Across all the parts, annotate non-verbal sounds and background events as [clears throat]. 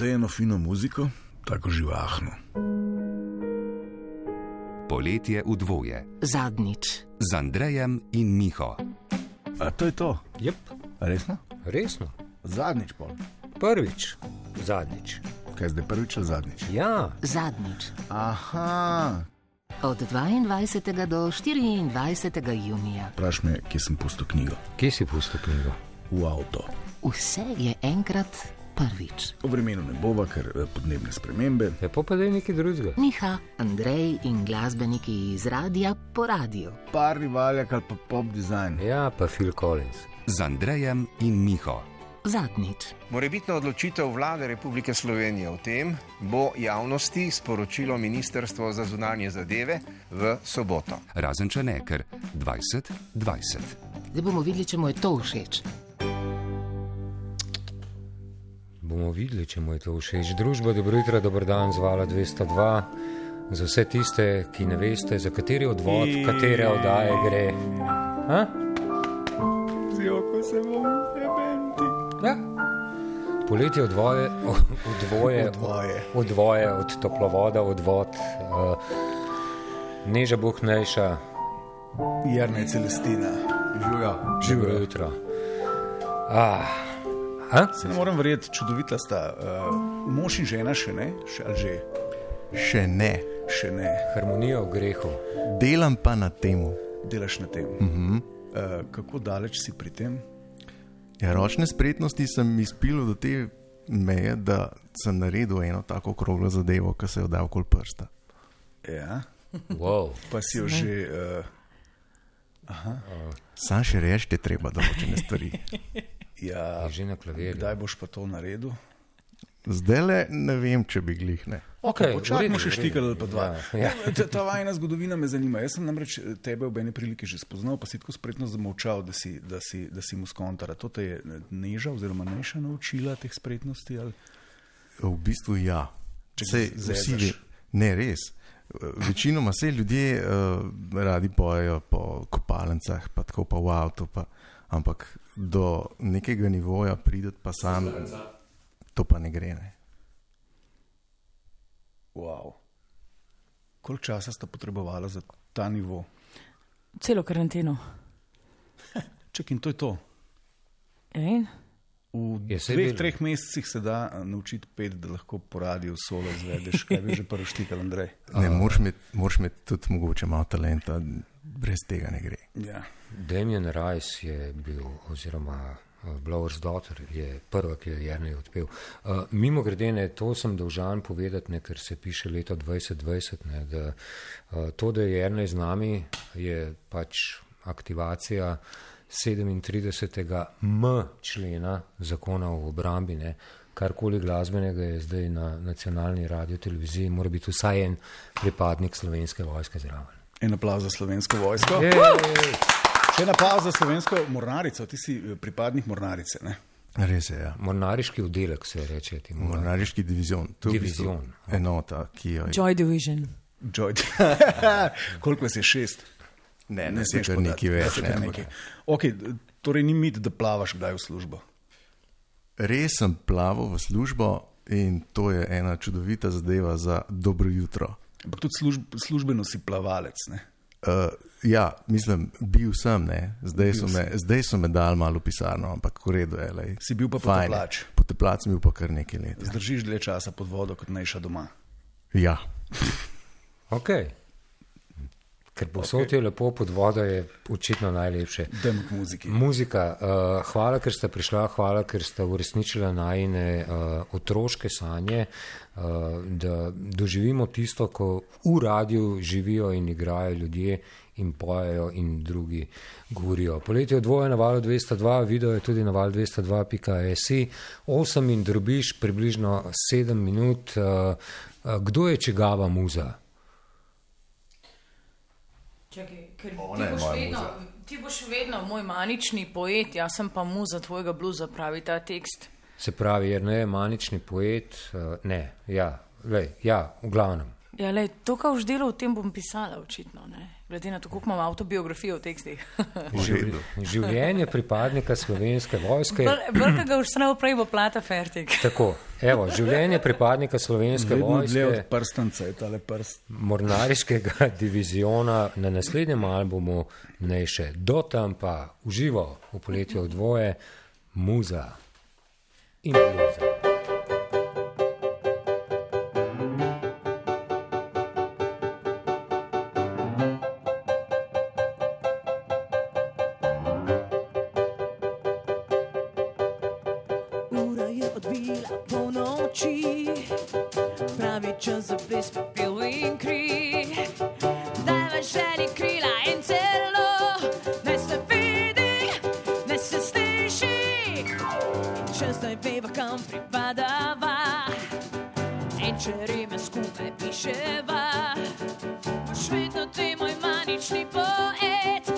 da je eno fino muziko, tako živahno. Poletje v dvoje Zadnjič. z Andrejem in Miho. A to je to, Jep, resno? resno. Zadnjič pol. Prvič, zadnjič. Kaj zdaj prvič ali zadnjič? Ja, Zadnjič. Aha, Od 22. do 24. junija. vpraš me, kje sem pustil knjigo. kje si pustil knjigo? V avto. Vse je enkrat prvič. O vremenu ne bova, ker eh, podnebne spremembe. Lepo pa da je nekaj drugega. Miha, Andrej in glasbeniki iz radia po radiju. Par rivaljak ali pa pop design. Ja, pa Phil Collins. Z Andrejem in Miho. Zadnjič. Morebitna odločitev vlade Republike Slovenije o tem bo javnosti sporočilo Ministrstvo za zunanje zadeve v soboto. Razen če ne, ker 2020. Zdaj bomo videli, če mu je to všeč. Bomo videli, če mu je to všeč. Družba, dobro jutro, dober dan, zvala 202. Za vse tiste, ki ne veste, za kateri odvod, katere oddaje gre. Ha? Zjoko se bom, jebenti. Ja. Poletje odvoje, odvoje, Odvoje. odvoje od toplovoda, odvod, uh, neža buhnejša, Jarna je Celestina. Živijo. živo jutro. Ah. A? Se ne morem verjeti, čudovita sta. Uh, mož in žena še ne, še, ali že, Še ne, še ne, Harmonija v grehu. delam pa na tem. delaš na tem. Uh Mhm. -huh. uh, kako daleč si pri tem? Ja, ročne spretnosti sem izpil do te meje, da sem naredil eno tako okroglo zadevo, ki se je oddal okoli prsta. Ja, Wow. pa si jo že. Uh, Sam še reči, treba določene stvari. [laughs] ja, Je že na klavirju. kdaj boš pa to naredil? Zdaj le ne vem, če bi glih ne. Okay, Počakajmo še štikal ali pa dva. Ja, ja. Ta, ta vajna zgodovina me zanima. Jaz sem namreč tebe v eni priliki že spoznal, pa si tako spretno zamolčal, da si, da si, da si mu skontara. To te je Neža oziroma Neša naučila teh spretnosti? Ali? V bistvu ja. Če se vsi ve, ne res. Večinoma se ljudje uh, radi pojejo po kopalnicah, pa tako pa v avtu, pa, ampak do nekega nivoja prideti pa sam, to pa ne gre. Ne. Wow. Koliko časa sta potrebovala za ta nivo? Celo karanteno. [laughs] Ček, in to je to. In? V Je, dveh, treh mesecih se da eh, naučiti pet, da lahko po radiju solo izvedeš, kaj bi že prvi štikal, Andrej. Ne, moraš imeti, moraš imeti tudi mogoče malo talenta, brez tega ne gre. Ja. Damien Rice je bil, oziroma uh, Blower's Daughter je prva, ki jo je Jrnej odpel. Uh, mimo grede, ne, to sem dolžan povedati, ne, ker se piše leto 2020, ne, da uh, to, da je Jrnej z nami, je pač aktivacija 37. M člena zakona o obrambi. Ne, Karkoli glasbenega je zdaj na nacionalni radio televiziji, mora biti vsaj en pripadnik slovenske vojske zraven. En aplauz za slovensko vojsko. Jej! Še en aplauz za slovensko mornarico, ti si eh, pripadnik mornarice. Ne? Res je, ja. Mornariški oddelek se reče temu. Mornariški divizion. To je v bistvu Divizion. enota, ki jo je. Joy Division. Joy. [laughs] Koliko vas je šest? Ne, Ne ne, smeš kar podati. nekaj več. Ne, nekaj. Okay, torej ni mit, da plavaš kdaj v službo. res sem plaval v službo in to je ena čudovita zadeva za dobro jutro. Ampak tudi služb, službeno si plavalec. Ne? Uh, ja, mislim, bil sem, ne. zdaj, so Bil me, zdaj so me dal malo v pisarno, ampak v redu je. Lej. Si bil pa Fajn je. poteplač. Poteplač sem bil pa kar nekaj let. Ja. Zdržiš dlje časa pod vodo kot najša doma. ja. Ok. Ker posod okay. je lepo pod vodo, je očitno najlepše. Dajmo k muziki. Muzika, uh, hvala, ker ste prišla, hvala, ker ste uresničila najne uh, otroške sanje, uh, da doživimo tisto, ko v radiju živijo in igrajo ljudje in pojejo in drugi govorijo. Poletje je dvoje na valu 202, video je tudi na valu 202.si, 8 in drobiš približno 7 minut. Uh, uh, kdo je čigava muza? Čakaj, ker ti boš, vedno, ti boš vedno moj manični poet, jaz sem pa muza tvojega bluza, pravi ta tekst. Se pravi, jer ne je manični poet, uh, ne, ja, lej, ja, v glavnem. Ja, lej, to, kar boš delal, o tem bom pisala, očitno. Ne? Glede na to, koliko imam avtobiografijo v tekstih. [laughs] Živ, življenje pripadnika slovenske vojske. Vrka ga už snov prej bo plata fertik. [laughs] Tako, evo, življenje pripadnika slovenske Vedno dlje od vojske. prstanca je tale prst. Mornariškega [laughs] diviziona na naslednjem albumu ne še do tam pa uživo v poletju v dvoje, muza in bluza. Zdaj veva, kam pripadava, in če rime skupaj piševa, boš vedno ti moj manični poet,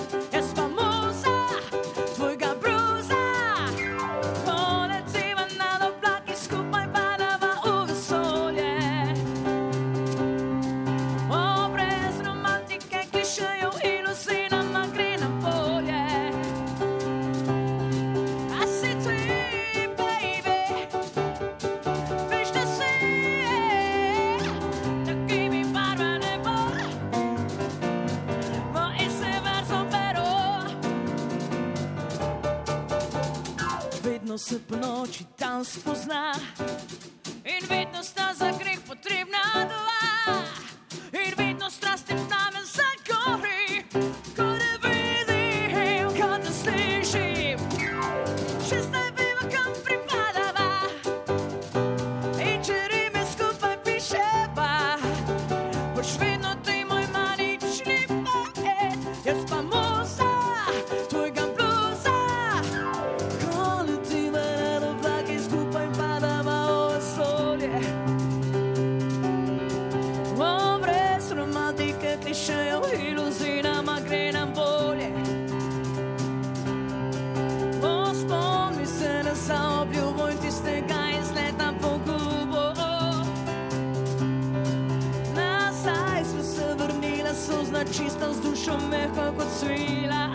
mehka kot svila.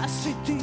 A si ti,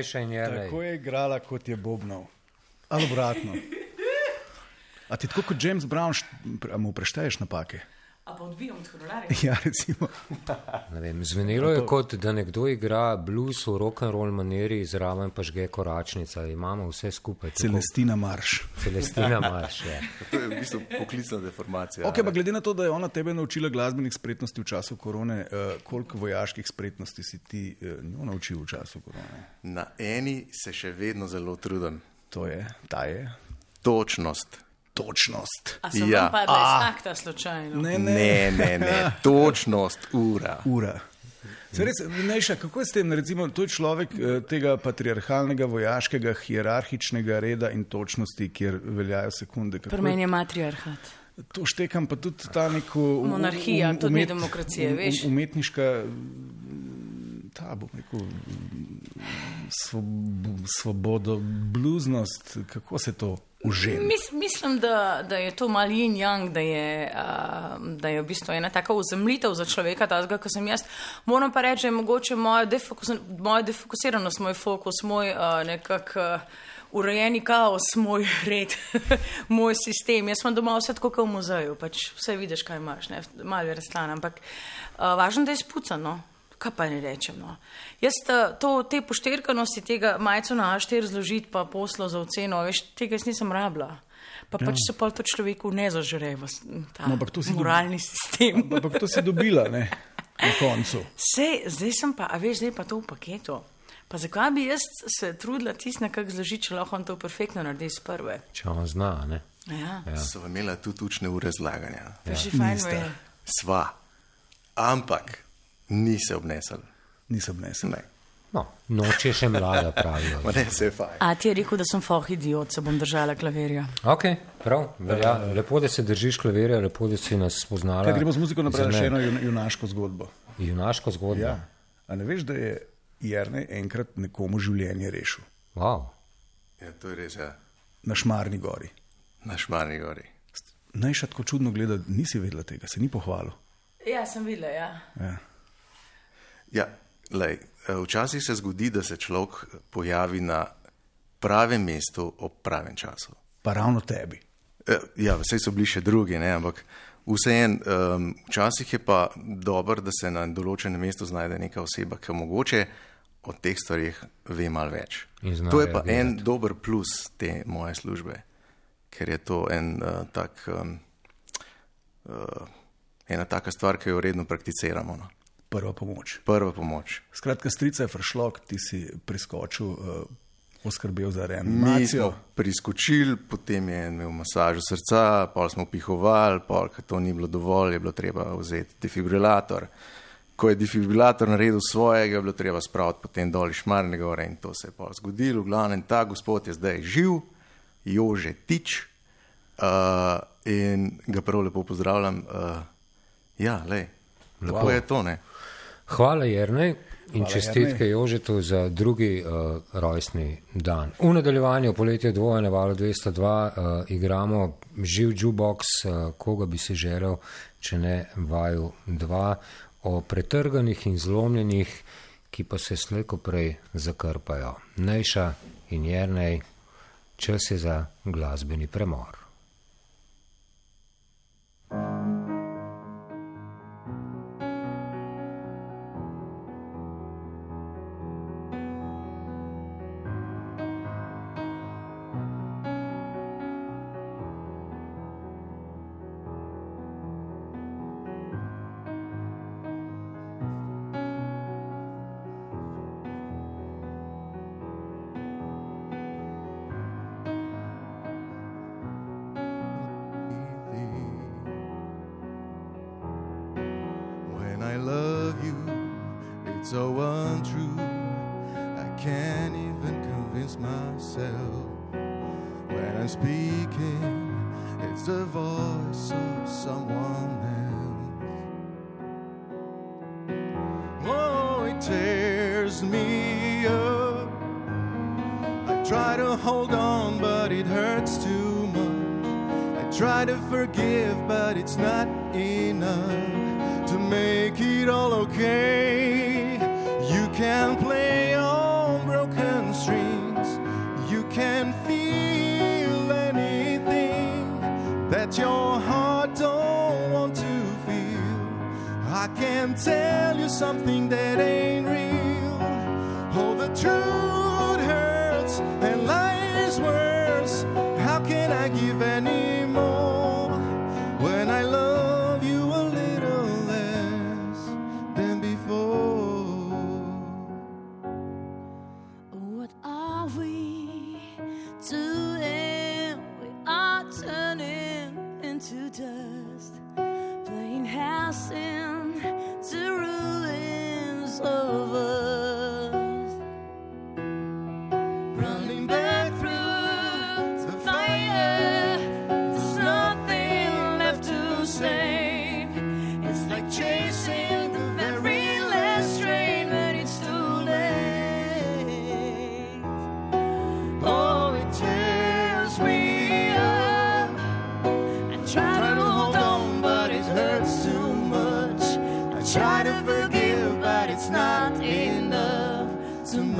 jej, ne še in Tako je igrala, kot je Bobnov. Ali obratno. A ti tako kot James Brown, mu prešteješ napake? Odbijam od honorarja. [laughs] Ja, recimo. Vem, zvenelo je kot, da nekdo igra blues v rock'n'roll maniri, zraven pa žge koračnica. Imamo vse skupaj. tako- Celestina Marš. Celestina Marš. Je. [laughs] To je v bistvu poklicna deformacija. Okay, pa glede na to, da je ona tebe naučila glasbenih spretnosti v času korone, uh, koliko vojaških spretnosti si ti uh, njo naučil v času korone? Na eni se še vedno zelo trudim. To je, ta je. Točnost. Točnost. A sem Ja. ja. padla iz takta slučajno. Ne, ne. Ne, ne, ne. [laughs] Točnost, ura. Ura. Se res, Nejša, kako je s tem? Recimo, to je človek eh, tega patriarhalnega, vojaškega, hierarhičnega reda in točnosti, kjer veljajo sekunde. Kako Pri meni je matriarhat. To štekam pa tudi ta neko. Monarhija, to ni demokracija, veš. Umetniška mm, ta ta, bom rekel, svob, svobodo, bluznost, kako se to užije? Mis, mislim, da, da je to mal in yang, da je, uh, da je v bistvu ena taka uzemljitev za človeka, tazga, ko sem jaz. Moram pa reči, da je mogoče moja, defokus, moja defokusiranost, moj fokus, moj uh, nekak. Uh, Urejeni kaos, moj [laughs] red, [laughs] moj sistem. Jaz sem doma vse tako kot v muzeju, pač vse vidiš, kaj imaš, malo je razslan, ampak uh, važno, da je spucano kaj pa ne rečem. No. Jaz to, te pošterkanosti tega majco na A4 zložiti pa poslo za oceno, veš, tega jaz nisem rabila. Pa ja. pač se pa to človeku ne zažre v ta no, moralni dobi... sistem. Ampak to si dobila, ne? Na koncu. Sej, zdaj sem pa, a veš, zdaj pa to v paketu. Pa zakaj bi jaz se trudila tisne, kak zložiti, če lahko on to perfektno naredi iz prve? Če on zna, ne? Ja. ja. So imela tudi učne ure zlaganja. Ja. Ja. Sva. Ampak Ni se obnesel. Ni se obnesel. Ne. No, noče še mlada, pravijo. [laughs] ne, se je fajn. A ti je rekel, da sem foh idiot, se bom držala klavirja. Ok, prav. Ja, lepo, da se držiš klavirja, lepo, da si nas spoznala. Kaj, gremo z muziko naprej na še eno junaško zgodbo. Junaško zgodbo. Ja. A ne veš, da je Jrnej enkrat nekomu življenje rešil? Wow. Ja, to je res, ja. Na Šmarni gori. Na Šmarni gori. Najša tako čudno gleda, nisi vedela tega, se ni pohvalil. Ja, sem videla, ja. ja. Ja, lej, eh, včasih se zgodi, da se človek pojavi na pravem mestu ob pravem času. Pa ravno tebi. Eh, ja, vse so bili še drugi, ne? ampak vseeno, um, včasih je pa dobro, da se na določenem mestu znajde neka oseba, ki mogoče o teh stvarih ve malo več. To je pa gledati. en dober plus te moje službe, ker je to en, uh, tak, um, uh, ena taka stvar, ki jo redno prakticiramo. No? Prva pomoč. Prva pomoč. Skratka, strica je fršlok, ti si priskočil, uh, poskrbel za reanimacijo. Priskočil, potem je imel masažo srca, pol smo pihovali, pol, ker to ni bilo dovolj, je bilo treba vzeti defibrilator. Ko je defibrilator naredil svojega, je bilo treba spraviti potem dol Šmarne gore in to se je pa zgodilo. V glavnem, ta gospod je zdaj živ, Jože Tič uh, in ga prav lepo pozdravljam. Uh, ja, le, lepo wow. je to, ne? Hvala, Jrnej. In Hvala, čestitke Jožetu za drugi uh, rojstni dan. V nadaljevanju poletja dvoje na valu 202 uh, igramo živ jukebox, uh, koga bi si želel, če ne vaju dva, o pretrganih in zlomljenih, ki pa se slejko prej zakrpajo. Nejša in Jrnej, čas je za glasbeni premor. so untrue. I can't even convince myself when I'm speaking, it's the voice of someone else. Oh, it tears me up. I try to hold on, but it hurts too much. I try to forgive, but it's not enough to make it all okay. that your heart don't want to feel. I can tell you something that ain't real. Oh, the truth hurts and lies worse.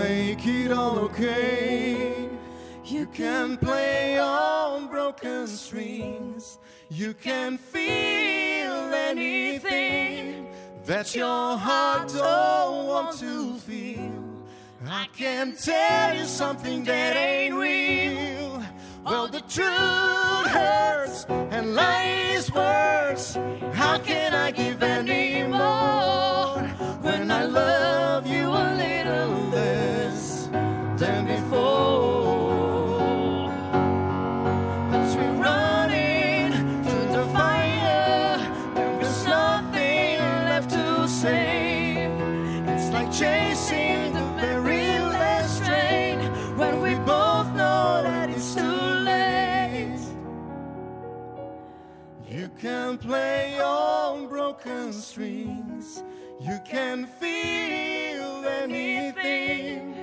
Make it all okay. You can play on broken strings, you can feel anything that your heart don't want to feel. I can tell you something that ain't real. Well, the truth hurts and lies worse. How can I give any more when I love you a little can play on broken strings, you can feel anything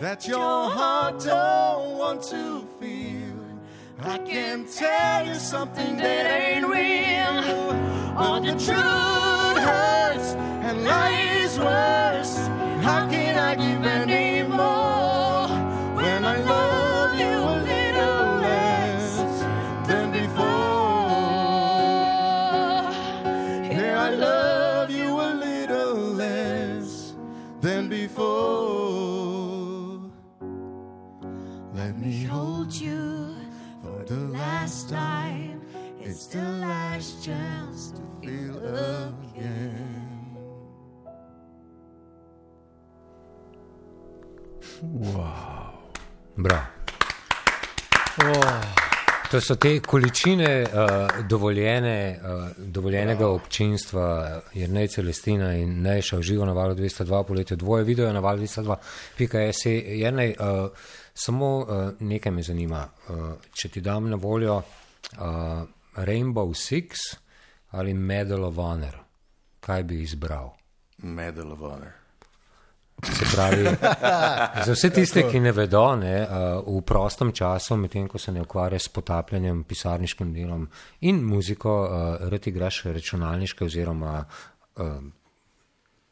that your heart don't want to feel. I can tell you something that ain't real. Oh, the truth hurts and lies worse. How can I give any more when I love you a little less than before? Yeah, I love you a little less than before. Let me hold you the last time. It's the last chance to feel again. Bravo. To so te količine uh, dovoljene, uh, dovoljenega občinstva, Jrnej Celestina in Nejša uživo na valu 202 poletje dvoje, video na valu 202.js. Jrnej, uh, samo uh, nekaj me zanima. Uh, če ti dam na voljo uh, Rainbow Six ali Medal of Honor, kaj bi izbral? Medal of Honor. Se pravi, [laughs] za vse tiste, ki ne vedo, ne, uh, v prostem času, medtem ko se ne ukvarja s potapljanjem, pisarniškim delom in muziko, uh, rad igraš računalniške oziroma uh,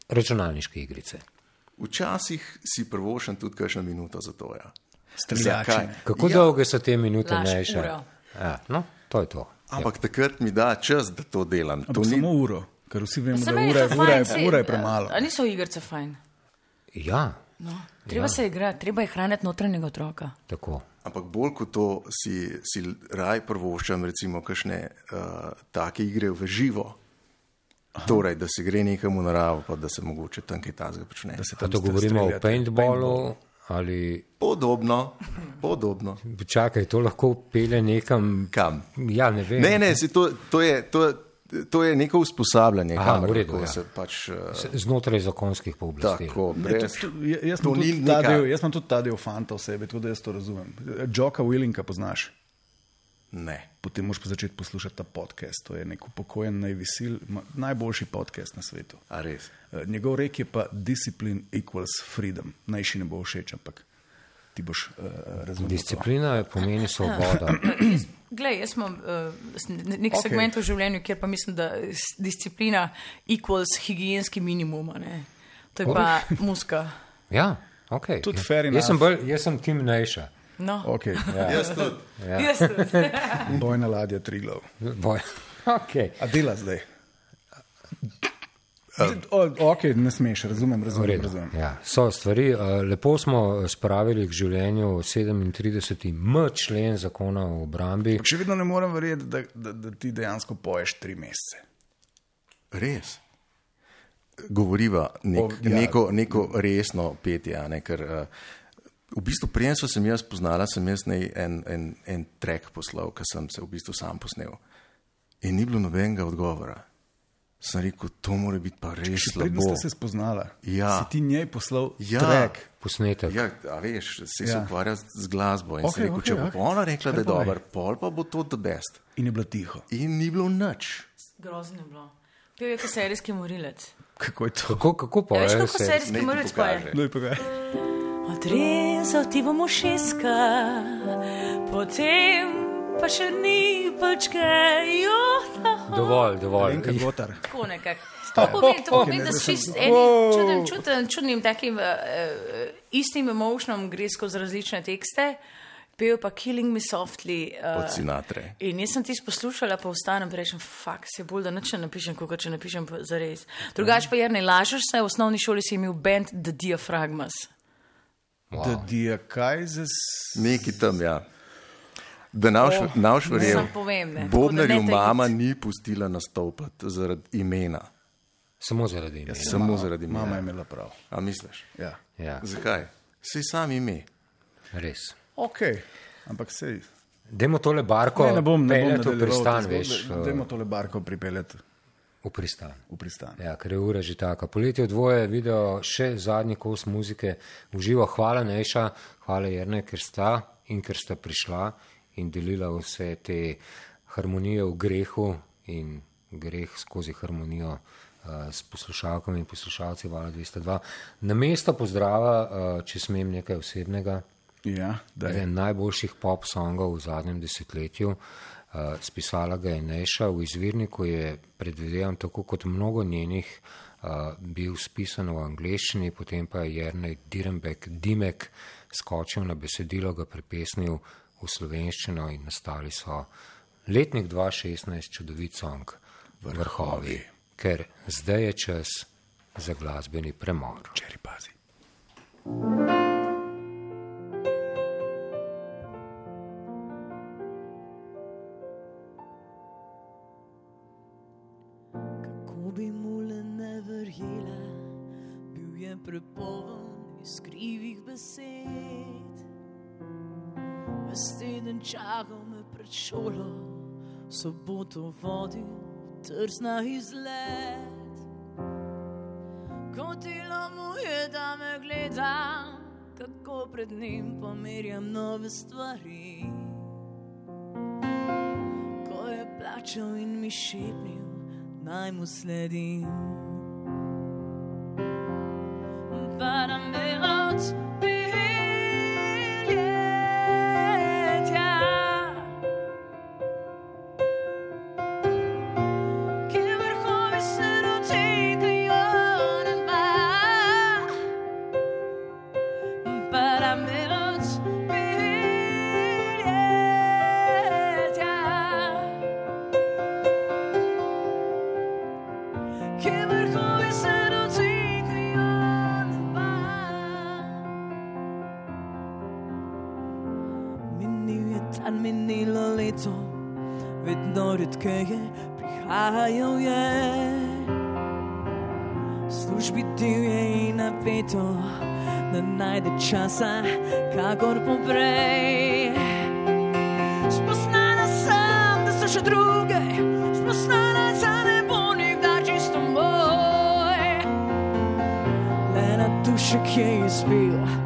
računalniške igrice. Včasih si prvošen tudi kakšno minuto za to. Ja. Streljačine. Kako Ja. ja. dolge so te minute najše? uro. Ja, no, to je to. Ampak takrat mi da čas, da to delam. To ni samo uro, ker vsi vemo, Se da ura, je ura, je- ura je premalo. A niso igrice fajn? Ja, No. Treba ja. se igrati, treba je hraniti notranjega otroka. tako. Ampak bolj kot to si, si raj prvoščam, recimo, kakšne uh, take igre v živo. Aha. Torej, da se gre nekam v naravo, pa da se mogoče tam kaj tazga počne. Da se Pa tam to govorimo o streljate. paintballu ali. Podobno, podobno. Čakaj, to lahko pele nekam. Kam? Ja, ne vem. Ne, ne, si to, to, je, to, to je neko usposabljanje, Aha, kamor lahko ja. se pač uh, Znotraj zakonskih pooblastil. tako Ne, brez. tudi- ja- Jaz imam tudi del- jaz imam tudi ta del fanta v sebi, tudi jaz to razumem. Joka Willinga poznaš. Ne. Potem moraš pa začeti poslušati ta podcast. To je nek upokojen, najvisil, najboljši podcast na svetu. A res. Eh, Njegov rek je pa discipline equals freedom. Najši ne bo všeč, ampak ti boš uh, razumel. to. Disciplina pomeni [laughs] svoboda. [clears throat] Glej, jaz imam uh, nek okay. segment v življenju, kjer pa mislim, da disciplina equals higijenski minimum. a ne. To je pa muska. Ja, ok. Tudi fair jaz sem, enough. bolj, jaz sem tim najša. No, Okay. Ja. [laughs] Jaz tudi. Ja. jaz tudi. [laughs] Bojna ladja Triglav. Boj. Okay. A dela zdaj? O, ok, ne smeš, razumem, razumem. razumem. Ja, so stvari. uh, Lepo smo spravili k življenju 37. M člen zakona o obrambi. Še vedno ne morem verjeti, da, da, da ti dejansko poješ tri mesece. Res. Govoriva nek, O, o, ja. neko, neko resno petje. a Ne, ker, uh, v bistvu, preden so sem jaz spoznala, sem jaz nej en, en, en trek poslal, ki sem se v bistvu sam posnel. In ni bilo nobenega odgovora. Sem rekel, to mora biti pa res slabo. ste se spoznala. Ja. Si ti njej poslal Ja. track. Posnetek. Ja, a veš, se, ja. se Ja. ukvarja z glasbo. In okay, sem rekel, okej, če bo okay. ona rekla, da je dober, pol pa bo to the best. In je bila tiho. In ni bilo nič. Grozno je bilo. Pil je kot serijski morilec. Kako je to? Kako, kako pa Ja, veš, je kako se? serijski morilec pa je? Odrezal ti bom ušeska, potem pa še ni počkajo. Dovolj, dovolj. Gotar. Tako nekako. To pomeni, to pomeni, da si s enim čudnim, čudnim, čudnim takim uh, istim emotionom gre skozi različne tekste. Pejo pa Killing Me Softly. Od Uh, Sinatre. in jaz sem ti poslušala, pa vstanem in rečem, fakt se bolj, da nič ne napišem, kot če napišem za res. Drugač pa je ne lažeš se, v osnovni šoli si imel band The Diaphragmas. Da dija kaj za... Neki tam, ja. Da ne. Da Bobnarju ne mama ni pustila nastopati zaradi imena, Samo zaradi imena. samo zaradi Mama je imena. imela prav. A misliš? Ja. Ja, Zakaj? Si sam ime. res. Ok, ampak sej. Dajmo tole barko Ne, ne bom, ne bom peljati v nadaljeval pristan, te veš. zgodbe. eh, Dajmo tole barko pripeljati V pristan. v pristan. Ja, ker je ura že taka. Poletje dvoje video še zadnji kos muzike. Uživa, hvala Neša, hvala Jerne, ker sta in ker sta prišla in delila vse te harmonije v grehu in greh skozi harmonijo uh, s poslušalkami in poslušalci Vala 202. Na mesto pozdrava, uh, če smem nekaj osebnega. Ja, da je. Eden najboljših pop songov v zadnjem desetletju. Uh, spisala ga je Neša v izvirniku, je predvidevam tako kot mnogo njenih uh, bil spisan v angleščini, potem pa je Jernej Direnbek Dimek skočil na besedilo, ga prepesnil v slovenščino in nastali so letnik 2016 čudovit song Vrhovi, Vrhovi ker zdaj je čas za glasbeni premor. Čeri pazi. Kako soboto vodil v trsna izlet. Kotilo mu je, da me gleda, kako pred njim pomerjam nove stvari. Ko je plačal in mi šepnil, naj mu sledim. Časa, kakor poprej. Spoznana sem, da so še druge, spoznana, da ne bo nikdar čisto moj. Le na dušek je izbil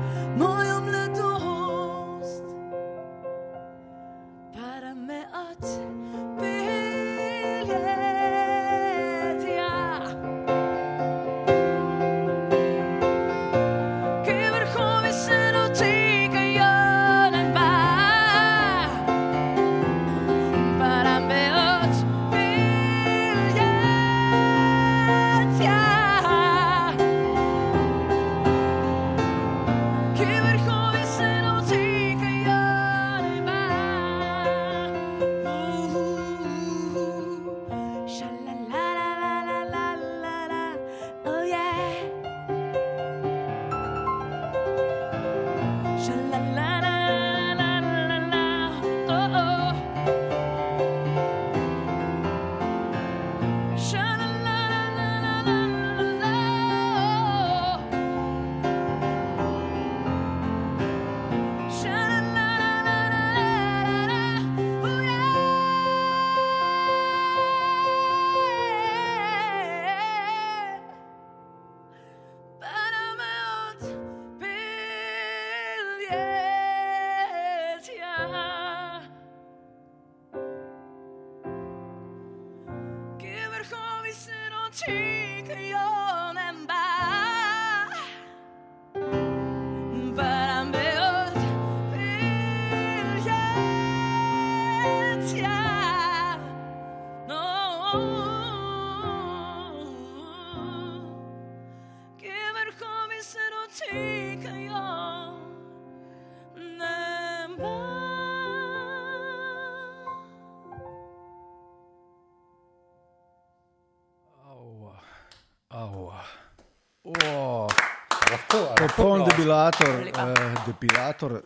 Lepa. uh, depilator. Uh,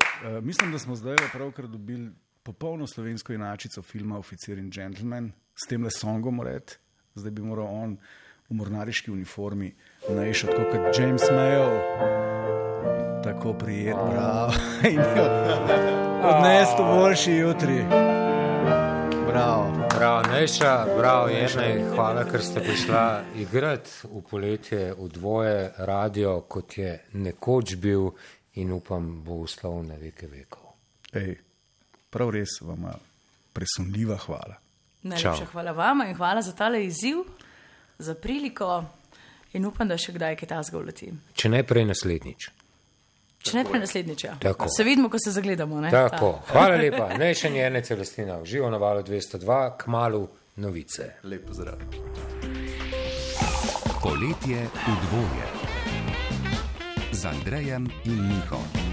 mislim, da smo zdaj pravkar dobili popolno slovensko inačico filma Oficir in Gentleman s tem le songom, red. zdaj bi moral on v mornariški uniformi najšel tako kot James Mayo, tako prijet, bravo. [laughs] In odnesti boljši jutri. Bravo. Bravo, Neša, bravo, Jenej, hvala, ker ste prišla igrati v poletje v dvoje radio, kot je nekoč bil in upam, bo uslov na veke vekov. Ej, prav res vam presunljiva hvala. Najlepša Čau. hvala vama in hvala za tale izziv, za priliko in upam, da še kdaj kaj tasga uleti. Če ne prej naslednjič. Če ne pre naslednjič. ja. Tako. Se vidimo, ko se zagledamo. Ne? Tako, hvala lepa. [laughs] Neša Jene Celestina, uživo na valu 202, k malu novice. Lep pozdrav. Poletje v dvoje z Andrejem in Miho.